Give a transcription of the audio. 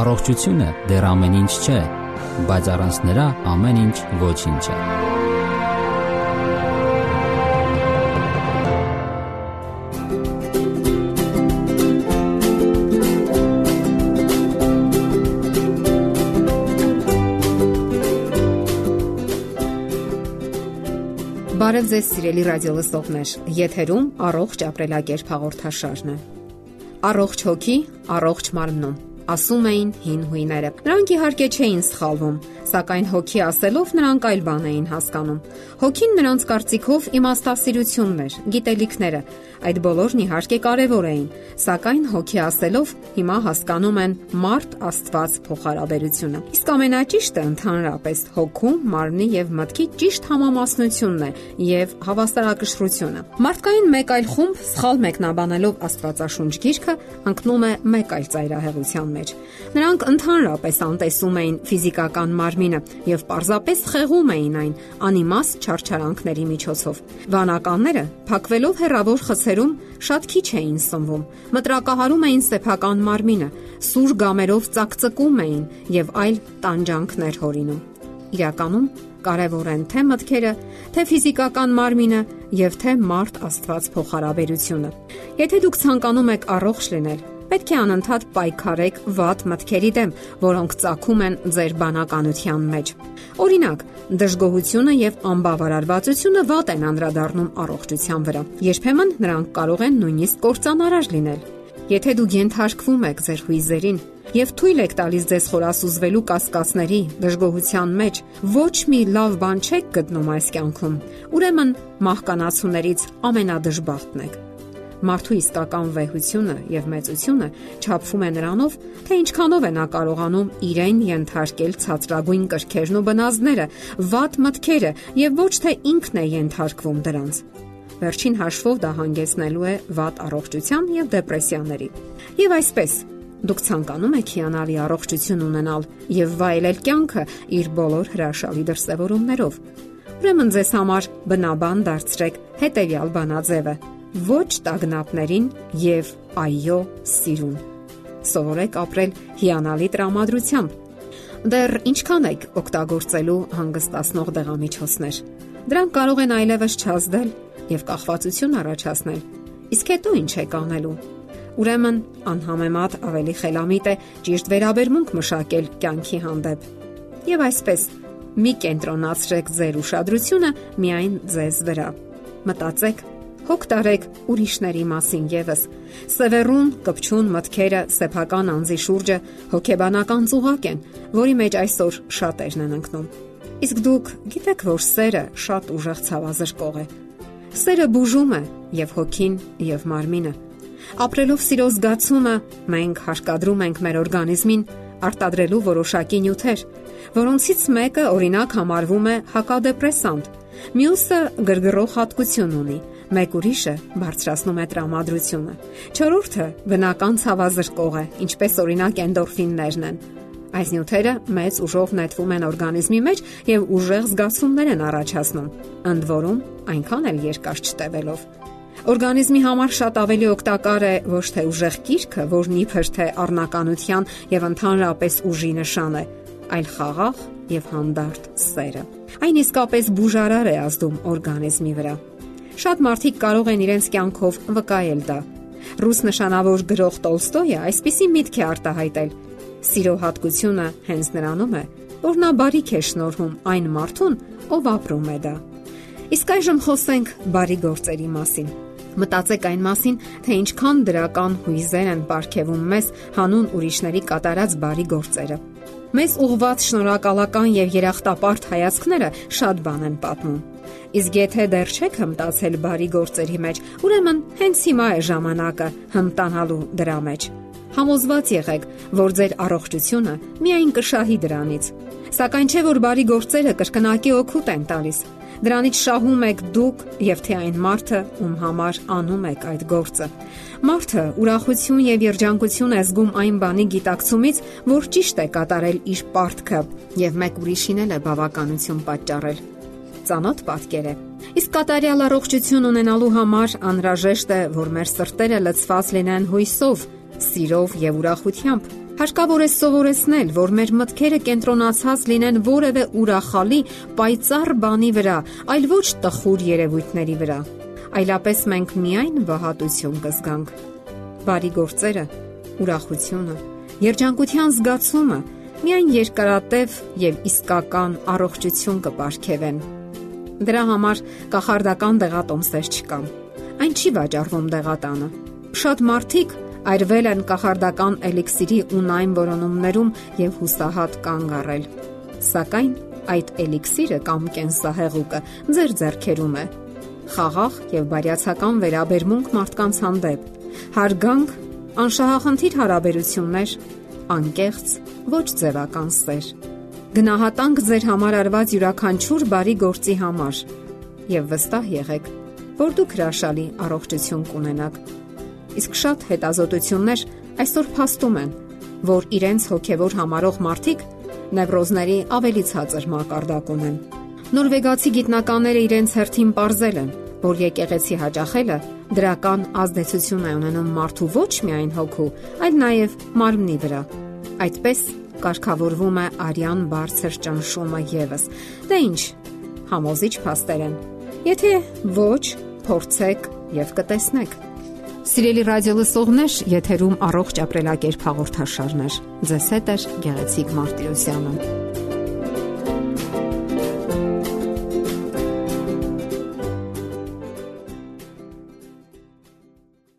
Առողջությունը դեռ ամեն ինչ չէ, բայց առանց նրա ամեն ինչ ոչինչ է։ Բարև ձեզ սիրելի ռադիո լսողներ։ Եթերում առողջ ապրելակերպ հաղորդաշարն է։ Առողջ հոգի, առողջ մարմնում ասում էին հին հույները։ Նրանք իհարկե չէին սխալվում, սակայն հոգի ասելով նրանք այլ բան էին հասկանում։ Հոգին նրանց կարծիքով իմաստասիրությունն էր, գիտելիքները։ Այդ բոլորն իհարկե կարևոր էին, սակայն հոգի ասելով հիմա հասկանում են մարդ Աստված փոխհարաբերությունը։ Իսկ ամենաճիշտը ընդհանրապես հոգու, մարմնի եւ մտքի ճիշտ համամասնությունն է եւ հավասարակշռությունը։ Մարդկային մեկ այլ խումբ սխալ մեկնաբանելով Աստվածաշունչ գիրքը ընկնում է մեկ այլ ծայրահեղության մեջ։ Նրանք ընդհանրապես անտեսում էին ֆիզիկական մարմինը եւ պարզապես խեղում էին այն անիմաստ չարչարանքների միջոցով։ Վանականները փակվելով հերավոր խցերում շատ քիչ էին սնվում։ Մտրակահարում էին սեփական մարմինը, սուր գամերով цակծկում էին եւ այլ տանջանքներ հորինում։ Իրականում կարևոր են թե մտքերը, թե ֆիզիկական մարմինը եւ թե մարդ Աստված փոխհարաբերությունը։ Եթե դուք ցանկանում եք առողջ լինել, պետք է անընդհատ պայքարեք վատ մտքերի դեմ, որոնք ծագում են ձեր բանականության մեջ։ Օրինակ, դժգոհությունը եւ անբավարարվածությունը վատ են անդրադառնում առողջության վրա։ Երբեմն նրանք կարող են նույնիսկ կործանարար լինել։ Եթե դուք ենթարկվում եք ձեր հույզերին եւ թույլ եք տալիս ձեզ խորասուզվելու կասկածների, դժգոհության մեջ, ոչ մի լավ բան չեք գտնում այս կյանքում։ Ուրեմն մահկանացուներից ամենադժբախտն եք Մարդու իսկական վեհությունը եւ մեծությունը չափվում է նրանով, թե ինչքանով է նա կարողանում իրեն ենթարկել ցածրագույն կրքերն ու բնազդները, վատ մտքերը եւ ոչ թե ինքն է ենթարկվում դրանց։ Վերջին հաշվով դա հանգեցնելու է վատ առողջության եւ դեպրեսիաների։ Եվ այսպես, Դուք ցանկանում եք հիանալի առողջություն ունենալ եւ վայելել կյանքը իր բոլոր հրաշալի դրսևորումներով։ Ուրեմն ձեզ համար բնաբան դարձրեք հետեւյալ բանաձևը ոչ տագնապներին եւ այո սիրուն։ Սովորեք ապրել հիանալի տրամադրությամբ։ Դեռ ինչքան եք օգտագործելու հանգստացնող դեղամիջոցներ։ Դրանք կարող են այլևս չազդել եւ կախվածություն առաջացնել։ Իսկ հետո ինչ եք անելու։ Ուրեմն անհամեմատ ավելի խելամիտ է ճիշտ վերաբերմունք մշակել կյանքի հանդեպ։ Եվ այսպես մի կենտրոնացրեք ձեր ուշադրությունը միայն ձեզ վրա։ Մտածեք Հոգ տարեք ուրիշների մասին եւս։ Սևեռուն, կպչուն մտքերը սեփական անձի շուրջը հոգեբանական ծուղակ են, որի մեջ այսօր շատերն են ընկնում։ Իսկ դուք գիտեք, որ սերը շատ ուժեղ ցավազրկող է։ Սերը բուժում է եւ հոգին, եւ մարմինը։ Ապրելով սիրո զգացումը մենք հարկադրում ենք մեր օրգանիզմին արտադրելու որոշակի նյութեր, որոնցից մեկը օրինակ համարվում է հակադեպրեսանտ, մյուսը գրգռող հատկություն ունի, մեկ ուրիշը բարձրացնում է տրամադրությունը։ Չորրորդը բնական ցավազրկող է, ինչպես օրինակ էնդորֆիններն են։ Այս նյութերը մեծ ուժով նետվում են օրգանիզմի մեջ եւ ուժեղ զգացումներ են առաջացնում, ընդ որում այնքան էլ երկար չտևելով։ Օրգանիզմի համար շատ ավելի օգտակար է ոչ թե ուժեղ գիրքը, որն իբր թե առնականության եւ ընդհանրապես ուժի նշան է, այլ խաղաղ եւ հանդարտ սերը։ Այն իսկապես բուժարար է ազդում օրգանիզմի վրա։ Շատ մարդիկ կարող են իրենց կյանքով վկայել դա։ Ռուս նշանավոր գրող Տոլստոյը այսպիսի միտք է արտահայտել. Սիրո հատկությունը հենց նրանում է, որ նա բարիք է շնորհում այն մարդուն, ով ապրում է դա։ Իսկ այժմ խոսենք բարի գործերի մասին։ Մտածեք այն մասին, թե ինչքան դրական հույզեր են ապարգևում մեզ հանուն ուրիշների կատարած բարի գործերը։ Մեզ ուղված շնորհակալական եւ երախտապարտ հայացքները շատ բան են պատմում։ Իսկ եթե դեռ չեք հմտացել բարի գործերի մեջ, ուրեմն հենց հիմա է ժամանակը հմտանալու դրա մեջ։ Համոզված եղեք, որ ձեր առողջությունը միայն կշահի դրանից։ Սակայն չէ որ բարի գործերը կրկնակի օգուտ են տալիս։ Դրանից շահում եք դուք եւ թե այն մարդը, ում համար անում եք այդ գործը։ Մարդը ուրախություն եւ երջանկություն է զգում այն բանի գիտակցումից, որ ճիշտ է կատարել իր պարտքը եւ մեկ ուրիշին էլ է բավականություն պատճառել ծանոթ պատկեր է։ Իսկ կատարյալ առողջություն ունենալու համար անհրաժեշտ է, որ մեր սրտերը լցված լինեն հույսով, սիրով եւ ուրախությամբ, Հարկավոր է սովորեցնել, որ մեր մտքերը կենտրոնացած լինեն որևէ ուրախալի, պայծառ բանի վրա, այլ ոչ տխուր երևույթների վրա։ Այլապես մենք միայն վհատություն կզգանք։ Բարի գործերը, ուրախությունը, երջանկության զգացումը միայն երկարատև եւ իսկական առողջություն կպարգևեն։ Դրա համար կախարդական դեղատոմսեր չկան։ Այն չի վաճառվում դեղատանը։ Շատ մարդիկ այրվել են կախարդական էլիքսիրի ունայն որոնումներում եւ հուսահատ կանգ առել։ Սակայն այդ էլիքսիրը կամ կենսահեղուկը ձեր ձեռքերում է։ Խաղաղ եւ բարյացակամ վերաբերմունք մարդկանց հանդեպ, հարգանք, անշահախնդիր հարաբերություններ, անկեղծ, ոչ ձևական սեր։ Գնահատանք ձեր համար արված յուրաքանչյուր բարի գործի համար եւ վստահ եղեք, որ դուք հրաշալի առողջություն կունենաք Իսկ շատ հետազոտություններ այսօր փաստում են, որ իրենց հոգևոր համարող մարդիկ նևրոզների ավելի ցածր մակարդակ ունեն։ Նորվեգացի գիտնականները իրենց հերթին ողրզել են, որ եկեղեցի հաճախելը դրական ազդեցություն է ունենում մարդու ոչ միայն հոգու, այլ նաև մարմնի վրա։ Այդպես կարգավորվում է արյան բարձր ճնշումը եւս։ Դե ի՞նչ, համոզիչ փաստեր են։ Եթե ոչ, փորձեք եւ կտեսնեք։ Սիրելի ռադիո լսողներ, եթերում առողջ ապրելակերպ հաղորդաշարներ։ Ձեզ հետ է Գեղեցիկ Մարտիրոսյանը։